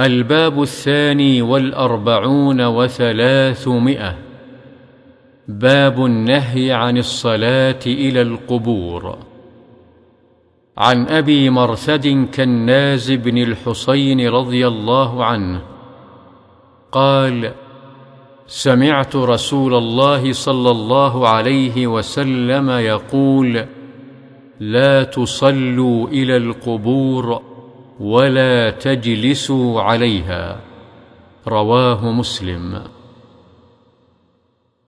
الباب الثاني والأربعون وثلاثمائة. باب النهي عن الصلاة إلى القبور. عن أبي مرثد كناز بن الحصين رضي الله عنه. قال سمعت رسول الله صلى الله عليه وسلم يقول لا تصلوا إلى القبور. ولا تجلسوا عليها. رواه مسلم.